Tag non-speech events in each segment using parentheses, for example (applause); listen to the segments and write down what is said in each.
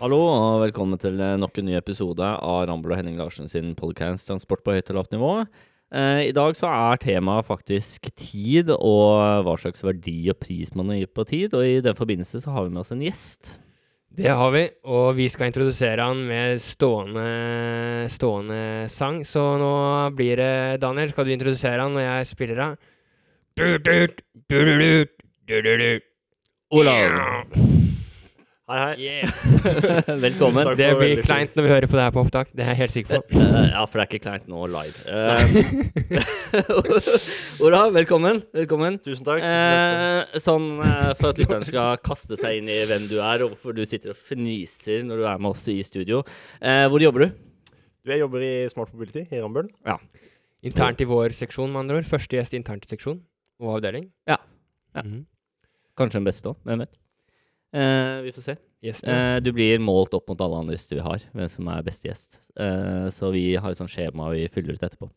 Hallo og velkommen til eh, nok en ny episode av Rambel og Henning Larsen sin podcast Transport på høyt og lavt nivå. Eh, I dag så er temaet faktisk tid og hva slags verdi og pris man gir på tid. Og i den forbindelse så har vi med oss en gjest. Det har vi, og vi skal introdusere han med stående, stående sang. Så nå blir det Daniel, skal du introdusere han når jeg spiller av? Olav. Hei, hei. Yeah. (laughs) Velkommen. Det blir kleint når vi hører på det her på opptak. Det er jeg helt sikker på. Eh, (laughs) Ja, for det er ikke kleint nå live. (laughs) Ola, Olav, velkommen. Velkommen. Tusen takk. Eh, sånn eh, for at lytteren skal kaste seg inn i hvem du er, og hvorfor du sitter og fniser når du er med oss i studio. Eh, hvor jobber du? Du, jeg jobber i Smart Mobility i Rambøll. Internt i vår seksjon, med andre ord. Første gjest internt i seksjon og avdeling. Ja. Ja. Mhm. Kanskje den beste òg, hvem vet. Eh, vi får se. Yes, ja. Eh, du blir målt opp mot alle andre gjester vi har, hvem som er beste gjest. Uh, så vi har et sånt skjema vi fyller ut etterpå.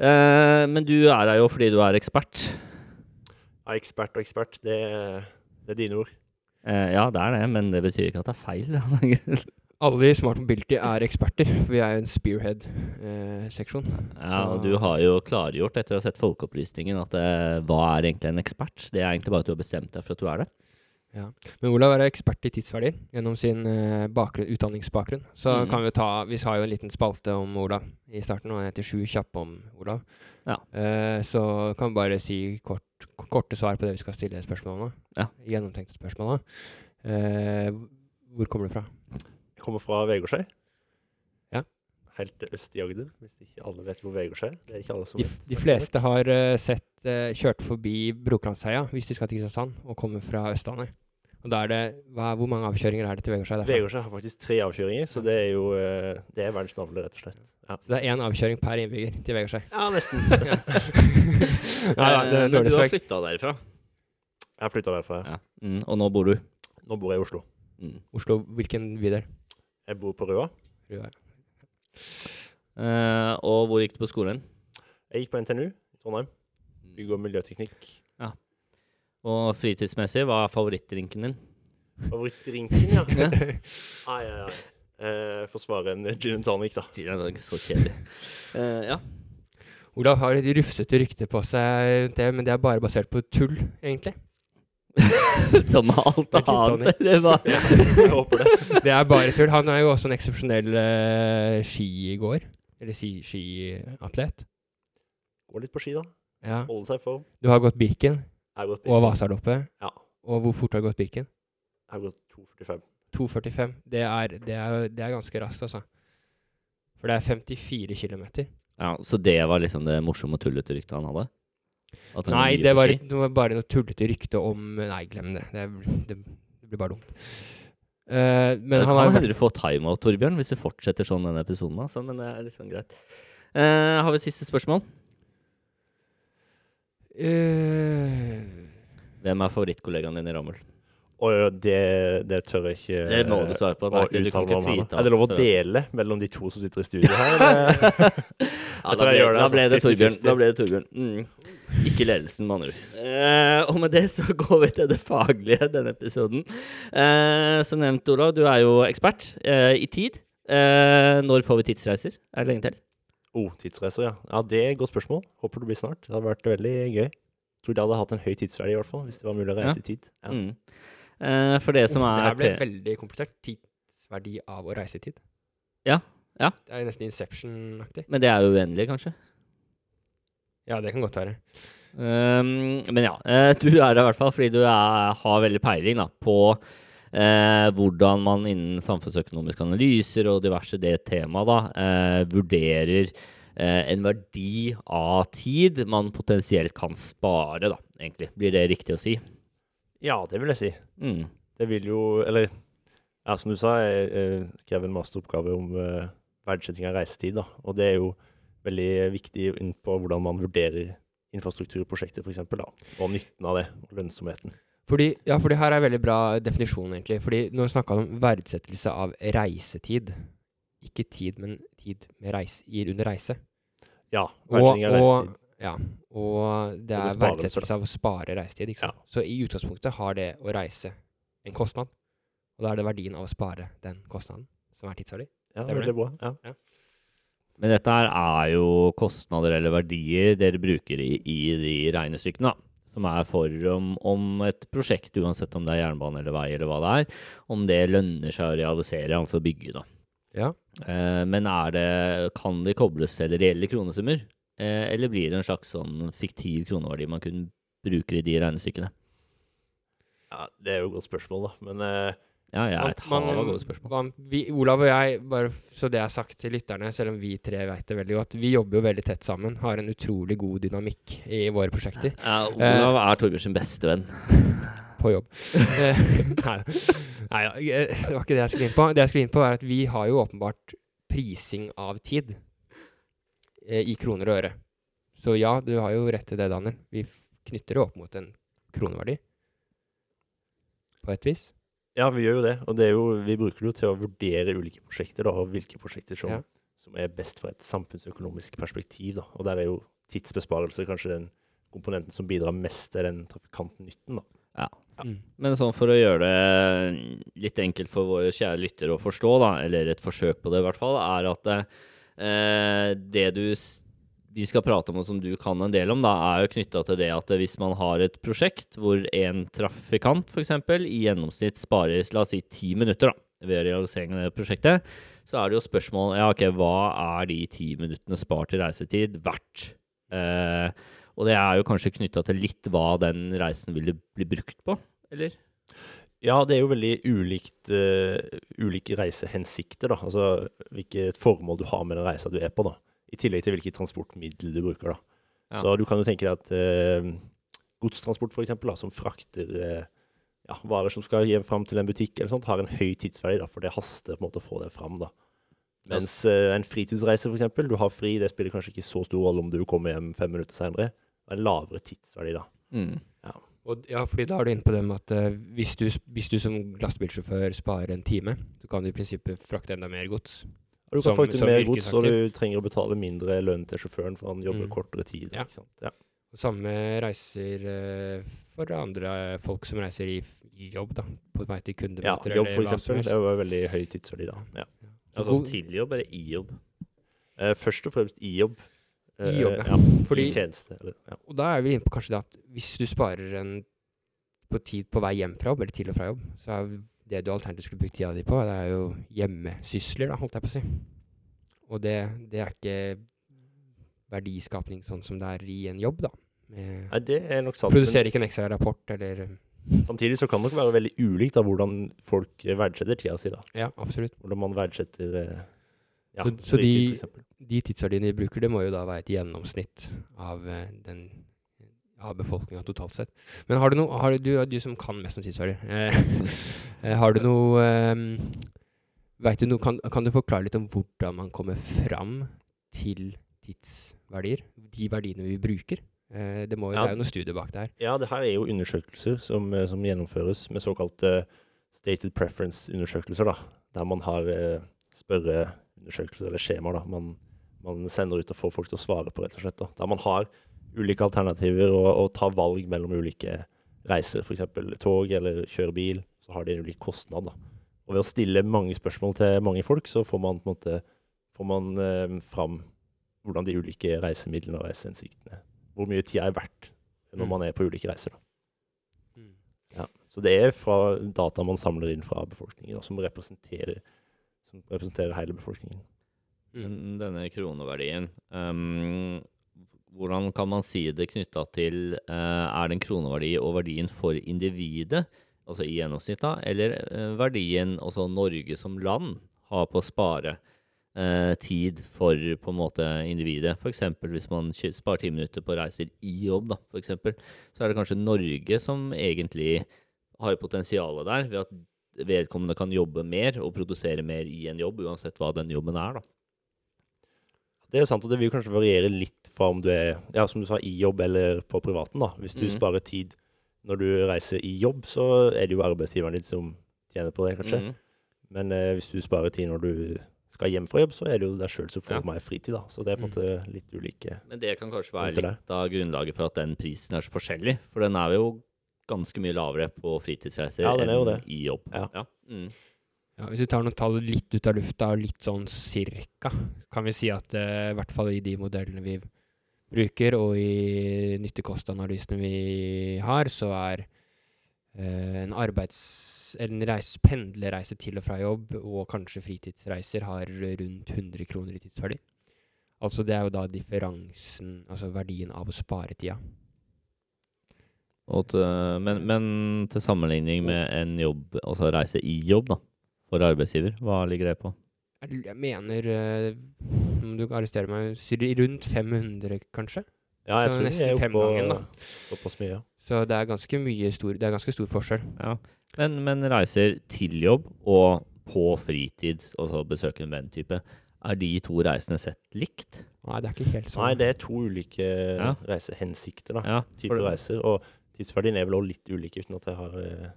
Eh, men du er her jo fordi du er ekspert. Ja, ekspert og ekspert, det, det er dine ord. Eh, ja, det er det, men det betyr ikke at det er feil. (laughs) Alle i Smart Mobility er eksperter, for vi er jo en spearhead-seksjon. ja, og du har jo klargjort etter å ha sett Folkeopplysningen at hva er egentlig en ekspert? Det er egentlig bare at du har bestemt deg for at du er det. Men Olav er ekspert i tidsverdier gjennom sin uh, bakgrunn, utdanningsbakgrunn. Så mm. kan vi ta Vi har jo en liten spalte om Olav i starten, og den heter Sju kjappe om Olav. Ja. Uh, så kan vi bare si kort, korte svar på det vi skal stille spørsmål om. Ja. Gjennomtenkte spørsmål. Eh, hvor kommer du fra? Jeg kommer fra Vegårshei. Helt øst i Agder, hvis ikke alle vet hvor Vegårs er. Det er ikke alle som De, vet. de fleste har uh, sett uh, kjørt forbi Brokelandsheia hvis de skal til Kristiansand og kommer fra Østlandet. Og da er det hva, Hvor mange avkjøringer er det til Vegårshei? Vegårshei har faktisk tre avkjøringer, så det er jo eh, Det er verdens navle, rett og slett. Ja, Så det er én avkjøring per innbygger til Vegårshei. ja nesten. (laughs) nesten. Nei, (laughs) det er men dårlig du har flytta derfra. Jeg har flytta derfra. Ja. Mm, og nå bor du. Nå bor jeg i Oslo. Mm. Oslo, hvilken bydel? Jeg bor på Røa. Eh, og hvor gikk du på skolen? Jeg gikk på NTNU i Trondheim. Bygg- og miljøteknikk. Og fritidsmessig, hva er favorittdrinken din? Favorittdrinken, ja. Ai, ai, ai. Eh, Forsvare en gin and tonic, da. Gin and tonic, så kjedelig. Eh, ja. Olav har et rufsete rykte på seg, det, men det er bare basert på tull, egentlig. (laughs) Som med alt Det annet. Det var (laughs) Jeg håper det. (laughs) Det er bare tull. Han er jo også en eksepsjonell uh, skigåer. Eller si, skiatlet. Går litt på ski, da. Ja. Holde seg i form. Du har gått Birken gått og Birken. Vasaloppet. Ja. Og hvor fort har du gått Birken? Jeg har gått 2,45. 2,45. Det det, det er ganske raskt, altså. For det er 54 km. ja, Så det var liksom det morsomme og tullete ryktet han hadde? Nei, det var, var bare noe tullete rykte om Nei, glem det. Det, det, det blir bare dumt. Uh, men det han kan hende du får timeout, Torbjørn, hvis du fortsetter sånn denne episoden. Altså, men det er liksom greit. Uh, har vi et siste spørsmål? Uh, Hvem er favorittkollegaen din i Rammel? Og det, det tør jeg ikke Det må du svare på. er ikke, du kan ikke frita Er det lov å dele mellom de to som sitter i studio her? (laughs) Ja, da ble, det, da ble det altså. Torbjørn. Da ble det Torbjørn. Mm. Ikke ledelsen, med andre ord. Eh, og med det så går vi til det faglige denne episoden. Eh, som nevnt, Olav, du er jo ekspert eh, i tid. Eh, når får vi tidsreiser? Er det lenge til? oh, tidsreiser, ja. Ja, Det er et godt spørsmål. Håper det blir snart. Det hadde vært veldig gøy. Tror de hadde hatt en høy tidsverdi, i hvert fall, hvis det var mulig å reise Ja. i tid. Ja. Mm. Eh, for det som det er her ble veldig komplisert. Tidsverdi av å reise i tid. Ja, ja. Det er nesten Inception-aktig. Men det er jo uendelig, kanskje. Ja, det kan godt være. Um, men ja, eh, du er det i hvert fall fordi du er, har veldig peiling da, på eh, hvordan man innen samfunnsøkonomiske analyser og diverse det temaet da, eh, vurderer eh, en verdi av tid man potensielt kan spare, da, egentlig. Blir det riktig å si? Ja, det vil jeg si. Mm. Det vil jo Eller ja, som du sa, jeg jeg skrev en masteroppgave om uh, verdsetting av reisetid. da, Og det er jo veldig viktig inn på hvordan man vurderer infrastrukturprosjekter, f.eks. Og nytten av det, og lønnsomheten. Fordi, ja, fordi her er en veldig bra definisjon, egentlig. Fordi nå snakka han om verdsettelse av reisetid. Ikke tid, men tid reise, gir under reise. Ja. Verdsetting av reisetid. Ja, og det er verdsettelse av å spare reisetid. Ikke sant? Så i utgangspunktet har det å reise en kostnad. Og da er det verdien av å spare den kostnaden som er tidsverdi. Ja, det er veldig bra. Ja. Men dette her er jo kostnader eller verdier dere bruker i, i de regnestykkene. da, Som er for om, om et prosjekt, uansett om det er jernbane eller vei eller hva det er, om det lønner seg å realisere, altså bygge. da. Ja. Eh, men er det, kan det kobles til reelle kronesummer? Eh, eller blir det en slags sånn fiktiv kroneverdi man kun bruker i de regnestykkene? ja, det er jo et godt spørsmål, da. Men uh, Ja, er et hav av gode spørsmål. man- vi, Olav og jeg, bare så det er sagt til lytterne, selv om vi tre vet det veldig godt, vi jobber jo veldig tett sammen, har en utrolig god dynamikk i våre prosjekter Ja, Olav er Torbjørns beste venn. (laughs) på jobb. Eh, (laughs) Nei da, det var ikke det jeg skulle inn på. Det jeg skulle inn på, er at vi har jo åpenbart prising av tid i kroner og øre. Så ja, du har jo rett til det, Daniel. Vi knytter det opp mot en kroneverdi. På et vis. ja, vi gjør jo det. Og det er jo, vi bruker det jo til å vurdere ulike prosjekter, da, og hvilke prosjekter som, Ja. som er best fra et samfunnsøkonomisk perspektiv. Da. Og der er jo tidsbesparelse kanskje den komponenten som bidrar mest til den trafikantnytten. Da. Ja. Mm. Men sånn for å gjøre det litt enkelt for våre kjære lyttere å forstå, da, eller et forsøk på det i hvert fall, er at eh, det du vi skal prate om, og som du kan en del om, da, er jo knytta til det at hvis man har et prosjekt hvor en trafikant f.eks. i gjennomsnitt sparer la oss si ti minutter da, ved realiseringen av det prosjektet, så er det jo spørsmål ja, ok, hva er de ti minuttene spart i reisetid verdt? Eh, og det er jo kanskje knytta til litt hva den reisen ville bli brukt på, eller? Ja, det er jo veldig ulikt, uh, ulike reisehensikter, da. Altså hvilket formål du har med den reisa du er på, da. I tillegg til hvilket transportmiddel du bruker, da. Ja. Så du kan jo tenke deg at uh, godstransport, for eksempel, da, som frakter uh, ja, varer som skal hjem fram til en butikk, eller sånt, har en høy tidsverdi, da, for det haster på en måte å få det fram. da. Mens uh, en fritidsreise, for eksempel, du har fri, det spiller kanskje ikke så stor rolle om du kommer hjem fem minutter er en lavere tidsverdi, da. Mm. Og, ja, fordi da er du inne på det med at uh, hvis, du, hvis du som lastebilsjåfør sparer en time, så kan du i prinsippet frakte enda mer gods. Og du kan Som- frakte som mer gods, og du trenger å betale mindre lønn til sjåføren, for han jobber Mm. kortere tid. Ja. Ikke sant? Ja. Og samme reiser uh, for andre folk som reiser i, i jobb, da. På vei til ja, jobb, for eksempel. Det jo veldig høy tidsverdi, da. Ja. Altså tidlig jobb eller i jobb? Uh, først og fremst i jobb. Eh, I jobb, ja. Fordi- I tjeneste. Eller, ja. Og da er vi inne på kanskje det at hvis du sparer en på tid på vei hjem fra jobb, eller til og fra jobb, så er det du alternativt skulle brukt tida di på, det er jo hjemmesysler, da, holdt jeg på å si. Og det, det er ikke verdiskapning sånn som det er i en jobb, da. Med, Nei, det er nok sant. produserer ikke en ekstra rapport, eller Samtidig så kan det nok være veldig ulikt da, hvordan folk verdsetter tida si. da. Ja, absolutt. Hvordan man verdsetter eh, ja, Så- så de- De tidsverdiene vi bruker, det må jo da være et gjennomsnitt av eh, den av befolkninga totalt sett. Men har du noe har du, du som kan mest om tidsverdier, eh, (laughs) eh, har du noe eh, vet du noe, kan, kan du forklare litt om hvordan man kommer fram til tidsverdier? De verdiene vi bruker? Eh, det, må, Ja. det er jo noe studie bak det her. Ja, det her er jo undersøkelser som, eh, som gjennomføres med såkalte stated preference-undersøkelser. da, Der man har eh, spørreundersøkelser eller skjemaer da, man, man sender ut og får folk til å svare på, rett og slett. da. Der man har ulike alternativer og, og tar valg mellom ulike reiser, f.eks. tog eller kjøre bil. Så har de en ulik kostnad. da. Og ved å stille mange spørsmål til mange folk, så får man på en måte får man eh, fram hvordan de ulike reisemidlene og reisehensiktene Hvor mye tid er verdt når Mm. man er på ulike reiser. da. Ja. Så det er fra data man samler inn fra befolkningen, da, som representerer, som representerer hele befolkningen. Mm. Denne kroneverdien, um, hvordan kan man si det knytta til uh, Er det en kroneverdi og verdien for individet, altså i gjennomsnitt, da, eller uh, verdien også Norge som land har på å spare uh, tid for på en måte individet? F.eks. hvis man sparer ti minutter på reiser i jobb, da, for eksempel, så er det kanskje Norge som egentlig har potensialet der, ved at vedkommende kan jobbe mer og produsere mer i en jobb, uansett hva den jobben er. da. Det er sant, og det vil kanskje variere litt fra om du er ja, som du sa, i jobb eller på privaten. da. Hvis du mm. sparer tid når du reiser i jobb, så er det jo arbeidsgiveren din som tjener på det, kanskje. Mm. Men eh, hvis du sparer tid når du skal hjem fra jobb, så er det jo deg sjøl som får Ja. mer fritid. da. Så det er på en måte litt ulike Men det kan kanskje være litt av grunnlaget for at den prisen er så forskjellig. For den er jo ganske mye lavere på fritidsreiser Ja, enn i jobb. Ja. Mm. Ja, hvis vi tar noen tall litt ut av lufta, litt sånn cirka, kan vi si at uh, i hvert fall i de modellene vi bruker, og i nytte-kost-analysene vi har, så er uh, en arbeids... En reise, pendlerreise til og fra jobb, og kanskje fritidsreiser, har rundt 100 kroner i tidsverdi. Altså det er jo da differansen, altså verdien av å spare tida. Og til, men, men til sammenligning med en jobb, altså reise i jobb, da, for arbeidsgiver, hva ligger det på? Jeg jeg mener, eh, om du arresterer meg, syr- rundt 500 kanskje? Ja, jeg Så tror nesten er oppe fem på gangen, da. såpass mye. ja. Så det er ganske mye stor, det er ganske stor forskjell. Ja. Men, men reiser til jobb og på fritid, altså besøke en venn-type, er de to reisene sett likt? Nei, det er ikke helt sånn. Nei, det er to ulike Ja. reisehensikter, da. Ja, type reiser. Og tidsverdien er vel også litt ulike, uten at jeg har eh,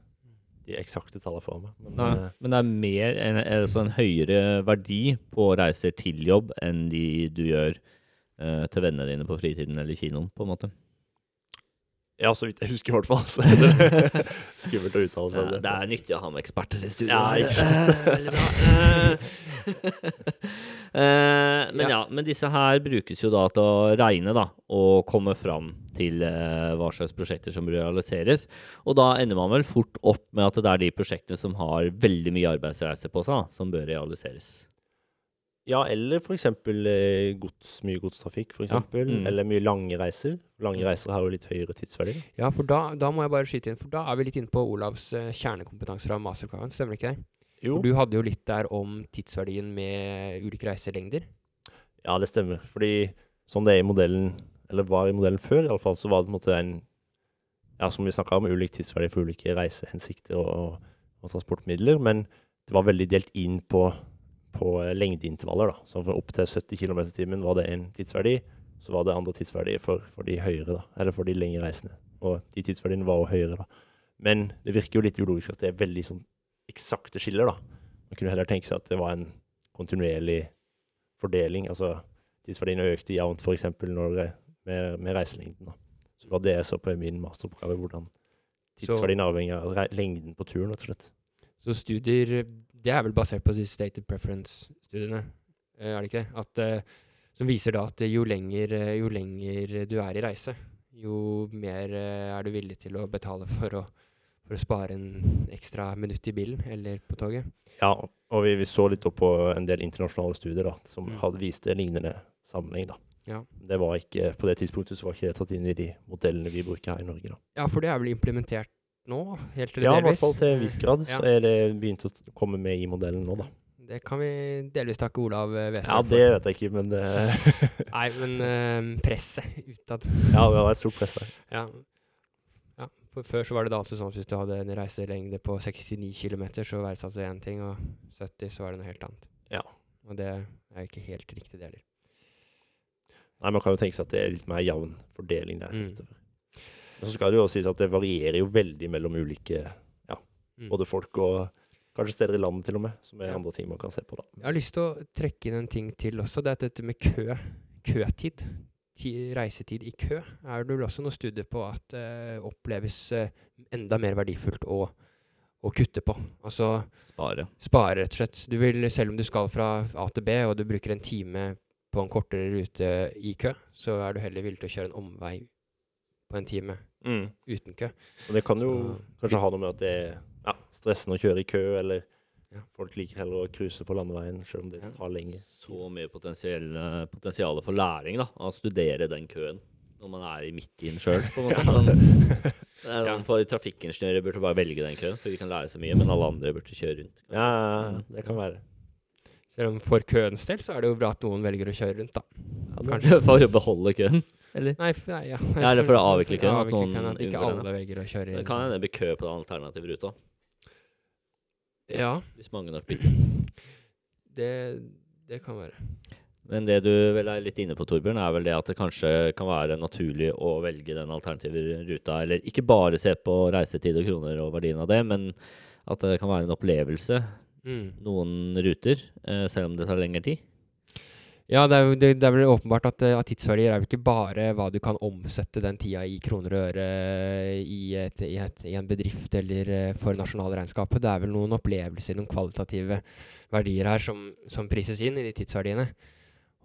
de eksakte tallene for meg. Men, Nei, eh, men det er mer en, altså en høyere verdi på reiser til jobb enn de du gjør eh, til vennene dine på fritiden eller kinoen, på en måte. Ja, så vidt jeg husker i hvert fall. Så det (laughs) skummelt å uttale seg om Ja, det. det er nyttig å ha med eksperter i studio. Ja, ikke sant? Eh, Veldig bra. Eh, (laughs) men ja. men disse her brukes jo da til å regne da, og komme fram til eh, hva slags prosjekter som realiseres. Og da ender man vel fort opp med at det er de prosjektene som har veldig mye arbeidsreise på seg, da, som bør realiseres. Ja, eller f.eks. Eh, gods, mye godstrafikk, for Ja, mm. Eller mye lange reiser. Lange reiser har jo litt høyere tidsverdi. Ja, for da, da må jeg bare skyte inn, for da er vi litt inne på Olavs eh, kjernekompetanse fra masteroppgaven, stemmer ikke det? Jo, For du hadde jo litt der om tidsverdien med ulike reiselengder. ja, det stemmer. Fordi sånn det er i modellen, eller var i modellen før, i alle fall, så var det på en måte en Ja, som vi snakka om, ulik tidsverdi for ulike reisehensikter og, og transportmidler. Men det var veldig delt inn på, på eh, lengdeintervaller. da. Så for opp til 70 km i timen var det en tidsverdi. Så var det andre tidsverdier for, for de høyere, da. Eller for de lengre reisende. Og de tidsverdiene var også høyere, da. Men det virker jo litt ulogisk at det er veldig sånn eksakte skiller, da. Man kunne heller tenke seg at det var en kontinuerlig fordeling. Altså tidsverdiene økte jevnt, f.eks. Med, med reiselengden. da. Så det var det jeg så på i min masteroppgave, hvordan tidsverdien avhenger av lengden på turen, rett og slett. Så studier Det er vel basert på de stated preference-studiene, eh, er det ikke det? At, eh, som viser da at jo lenger, eh, jo lenger du er i reise, jo mer er du villig til å betale for å, for å spare en ekstra minutt i bilen eller på toget. Ja, og vi, vi så litt opp på en del internasjonale studier da, som Mm. hadde vist en lignende sammenheng. da. Ja. Det var ikke, På det tidspunktet så var ikke det tatt inn i de modellene vi bruker her i Norge. da. Ja, for det er vel implementert nå, helt eller Ja, i hvert fall til en viss grad Ja. så er det begynt å komme med i modellen nå, da. Det kan vi delvis takke Olav eh, for. Ja, det vet jeg ikke, men det. (laughs) Nei, men uh, presset utad. ja, det var et stort press der. Ja. ja. For før så var det da altså sånn at hvis du hadde en reiselengde på 69 km, så verdsatte du én ting, og 70 så var det noe helt annet. Ja. Og det er jo ikke helt riktig, det heller. Nei, Man kan jo tenke seg at det er litt mer jevn fordeling der. Mm. Men så skal det jo også sies at det varierer jo veldig mellom ulike Mm. både folk og kanskje steder i landet til og med, som er Ja. andre ting man kan se på. da. Jeg har lyst til å trekke inn en ting til også. Det er dette med kø. Køtid. Reisetid i kø er det vel også noe studier på at det oppleves uh, enda mer verdifullt å, å kutte på. Altså Spare. spare, rett og slett. Du vil, selv om du skal fra A til B, og du bruker en time på en kortere rute i kø, så er du heller villig til å kjøre en omvei på en time uten kø. Og det kan jo Så- kanskje ha noe med at det er ja, stressende å kjøre i kø, eller Ja. folk liker heller å cruise på landeveien, selv om det Ja. tar lenge. Så mye potensiell, potensial for læring da, av å studere den køen når man er i midt i den sjøl. Ja. For trafikkingeniører burde bare velge den køen, for vi kan lære så mye, men alle andre burde kjøre rundt. Ja, ja, ja, det kan være. Selv om for køens del så er det jo bra at noen velger å kjøre rundt, da. Ja, Kanskje. For å beholde køen, eller? Nei, f- nei ja. Ja, eller for å avvikle køen, at noen køen, at ikke alle velger å kjøre Det kan sånn. hende det blir kø på den alternative ruta, Ja, hvis mange nok bytter. (clears throat) det, det kan være. Men det du vel er litt inne på, Torbjørn, er vel det at det kanskje kan være naturlig å velge den alternative ruta, eller ikke bare se på reisetid og kroner og verdien av det, men at det kan være en opplevelse, Mm. noen ruter, eh, selv om det tar lengre tid. Ja, det er, det, det er vel åpenbart at, eh, at tidsverdier er jo ikke bare hva du kan omsette den tida i kroner og øre i, et, i, et, i en bedrift eller eh, for nasjonalregnskapet. Det er vel noen opplevelser, noen kvalitative verdier her som, som prises inn i de tidsverdiene.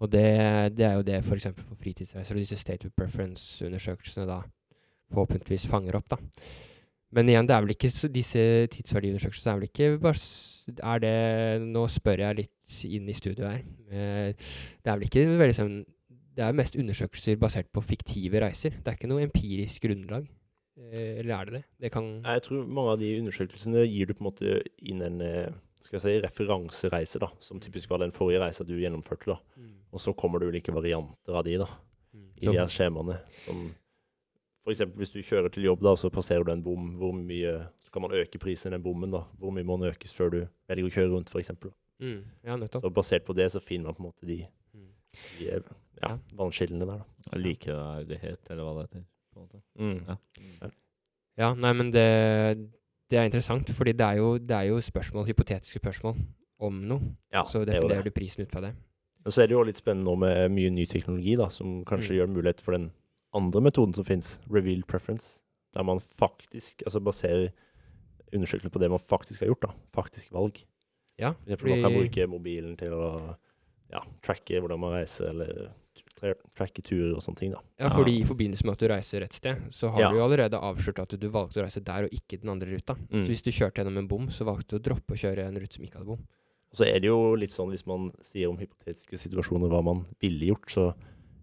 Og det, det er jo det f.eks. for, for fritidsreiser og disse state of preference-undersøkelsene da forhåpentligvis fanger opp. da. Men igjen, det er vel ikke så, disse tidsverdiundersøkelsene er vel ikke bare Er det Nå spør jeg litt inn i studio her. Eh, det er vel ikke veldig sånn Det er mest undersøkelser basert på fiktive reiser. Det er ikke noe empirisk grunnlag. Eh, eller er det det? Det kan Jeg tror mange av de undersøkelsene gir du på en måte inn en eh, skal jeg si, referansereise, da, som typisk var den forrige reisa du gjennomførte. da. Mm. Og så kommer det ulike varianter av de da, Mm. i Så- de her skjemaene. Som f.eks. hvis du kjører til jobb, da, så passerer du en bom. Hvor mye så kan man øke prisen i den bommen? da? Hvor mye må den økes før du velger å kjøre rundt, f.eks.? Mm. Ja, nettopp. Så basert på det så finner man på en måte de, Mm. de eh, ja, Ja. vannskillene der. da. Likeverdighet, eller hva det heter. på en måte. Mm. Ja. Ja, nei, men det, det er interessant, fordi det er, jo, det er jo spørsmål, hypotetiske spørsmål om noe. Ja, så det er definerer det. du prisen ut fra det. Og så er det jo litt spennende nå med mye ny teknologi, da, som kanskje Mm. gjør mulighet for den andre metoden som finnes, revealed preference, der man faktisk altså baserer undersøkelser på det man faktisk har gjort, da. Faktisk valg. Ja, For eksempel, man kan bruke mobilen til å ja, tracke hvordan man reiser, eller tracke turer og sånne ting, da. Ja, fordi i forbindelse med at du reiser et sted, så har Ja. du jo allerede avslørt at du valgte å reise der og ikke den andre ruta. Mm. Så hvis du kjørte gjennom en bom, så valgte du å droppe å kjøre en rute som ikke hadde bom. Og så er det jo litt sånn, hvis man sier om hypotetiske situasjoner hva man ville gjort, så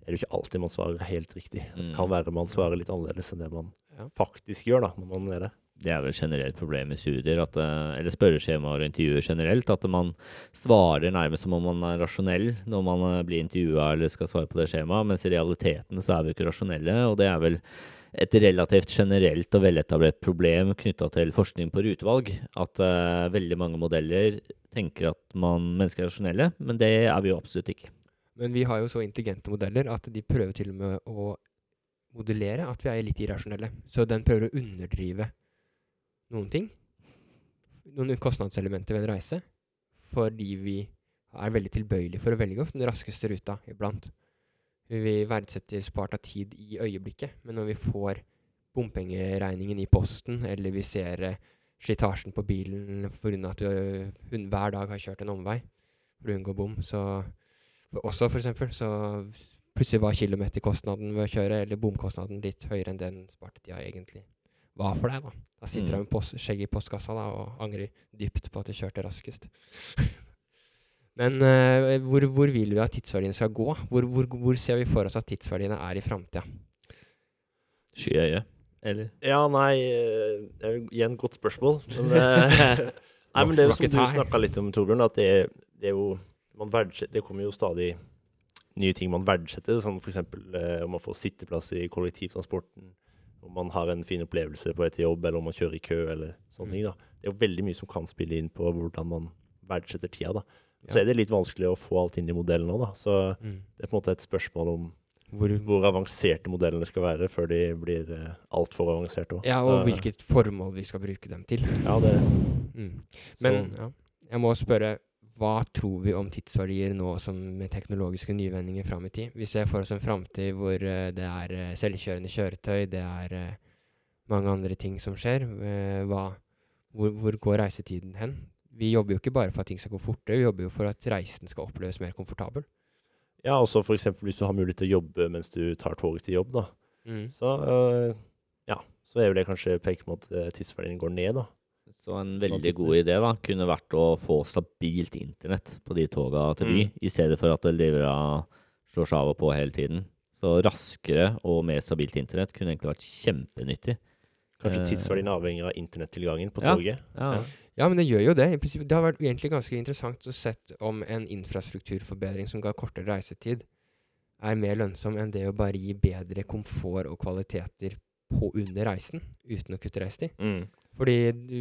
er det jo ikke alltid man svarer helt riktig. Det Mm. kan være man svarer litt annerledes enn det man faktisk gjør, da, når man er det. Det er vel et generelt problem i studier, at, eh, eller spørreskjemaer og intervjuer generelt, at man svarer nærmest som om man er rasjonell når man eh, blir intervjua eller skal svare på det skjemaet, mens i realiteten så er vi ikke rasjonelle. Og det er vel et relativt generelt og veletablert problem knytta til forskning på rutevalg. At uh, veldig mange modeller tenker at man, mennesker er rasjonelle, men det er vi jo absolutt ikke. Men vi har jo så intelligente modeller at de prøver til og med å modellere at vi er litt irrasjonelle. Så den prøver å underdrive noen ting. Noen kostnadselementer ved en reise. Fordi vi er veldig tilbøyelige for å velge opp den raskeste ruta iblant. Vi verdsetter spart av tid i øyeblikket, men når vi får bompengeregningen i posten, eller vi ser eh, slitasjen på bilen pga. at øh, hun hver dag har kjørt en omvei for å unngå bom, så også for eksempel, så plutselig var kilometerkostnaden ved å kjøre, eller bomkostnaden, litt høyere enn den spartetida egentlig var for deg. Da Da sitter Mm. du med post, skjegg i postkassa da, og angrer dypt på at du kjørte raskest. (laughs) Men uh, hvor, hvor vil vi at tidsverdiene skal gå? Hvor, hvor, hvor ser vi for oss at tidsverdiene er i framtida? Skyøye, eller? Ja, nei eh, Det er jo igjen et godt spørsmål. Men, (laughs) eh, (laughs) nei, men det er jo som du snakka litt om, Torbjørn, at det, det er jo Det kommer jo stadig nye ting man verdsetter, som f.eks. Eh, om man får sitteplass i kollektivtransporten, om man har en fin opplevelse på et jobb, eller om man kjører i kø, eller sånne Mm. ting. da. Det er jo veldig mye som kan spille inn på hvordan man verdsetter tida. da. Ja. Så er det litt vanskelig å få alt inn i modellen nå, da. Så Mm. det er på en måte et spørsmål om Hvor, hvor avanserte modellene skal være før de blir uh, altfor avanserte òg. ja, og hvilket formål vi skal bruke dem til. Ja, det Mm. Men Så- ja, jeg må spørre, hva tror vi om tidsverdier nå som med teknologiske nyvendinger fram i tid? Vi ser for oss en framtid hvor uh, det er uh, selvkjørende kjøretøy, det er uh, mange andre ting som skjer. Hva, hvor, hvor går reisetiden hen? Vi jobber jo ikke bare for at ting skal gå fortere, vi jobber jo for at reisen skal oppleves mer komfortabel. Ja, også eksempel hvis du har mulighet til å jobbe mens du tar toget til jobb, da. Så, øh, ja, så er jo det kanskje peker på at tidsverdien går ned, da. Så en veldig god idé da, kunne vært å få stabilt internett på de toga til by, Mm. i stedet for at av slår seg av og på hele tiden. Så raskere og mer stabilt internett kunne egentlig vært kjempenyttig. Kanskje Eh, tidsverdien avhenger av internettilgangen på ja. toget. Ja. Ja. Ja, men det gjør jo det. I. Det har vært egentlig ganske interessant å sett om en infrastrukturforbedring som ga kortere reisetid, er mer lønnsom enn det å bare gi bedre komfort og kvaliteter på under reisen, uten å kutte reisetid. Mm. Fordi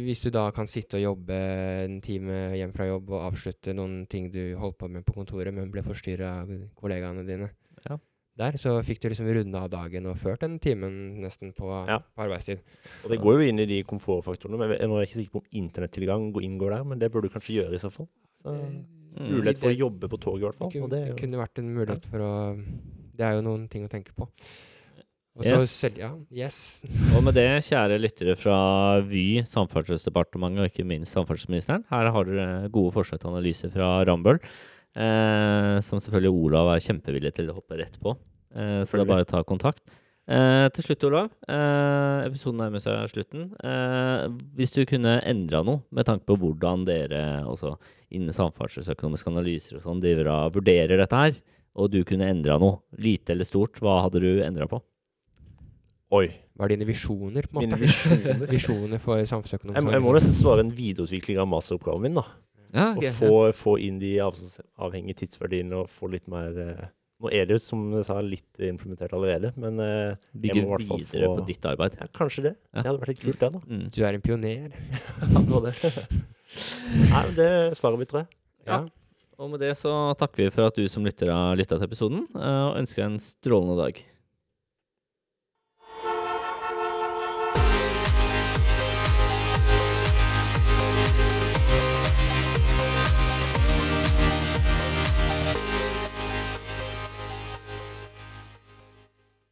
hvis du da kan sitte og jobbe en time hjem fra jobb og avslutte noen ting du holdt på med på kontoret, men ble forstyrra av kollegaene dine Ja. der, så fikk du liksom runde av dagen og ført den timen nesten på, Ja. på arbeidstid. Og det går jo inn i de komfortfaktorene. Men jeg er ikke sikker på om internettilgang går- inngår der, men det burde du kanskje gjøre i så fall. Så, Mm. mulighet for å jobbe på toget, i hvert Det, fall. kunne, Og det, det jo- kunne vært en mulighet for å Det er jo noen ting å tenke på. Yes. selv, yes. (laughs) Og med det, kjære lyttere fra Vy, Samferdselsdepartementet og ikke minst samferdselsministeren, her har dere gode forslag til analyse fra Rambøll, eh, som selvfølgelig Olav er kjempevillig til å hoppe rett på. Eh, så det er bare å ta kontakt. Eh, til slutt, Olav. Eh, episoden nærmer seg slutten. Eh, hvis du kunne endra noe med tanke på hvordan dere også innen samferdselsøkonomiske analyser og sånn driver og vurderer dette her, og du kunne endra noe, lite eller stort, hva hadde du endra på? Oi. Hva er dine visjoner, på en Mine måte? visjoner. (laughs) Visjoner for samfunnsøkonomisk Jeg, jeg må nesten svare en videreutvikling av masteroppgaven min, da. Ja, Og få, ja. få, inn de avhengige tidsverdiene og få litt mer eh, Nå er det jo, som jeg sa, litt implementert allerede, men eh, Bygge jeg må i hvert fall videre få- på ditt arbeid. ja, kanskje det. Ja. Det hadde vært litt kult, det, da. Mm. Du er en pioner. (laughs) Ja, det var (laughs) det. Nei, men det er svaret mitt, tror jeg. Ja. Og med det så takker vi for at du som lytter har lytta til episoden, eh, og ønsker deg en strålende dag.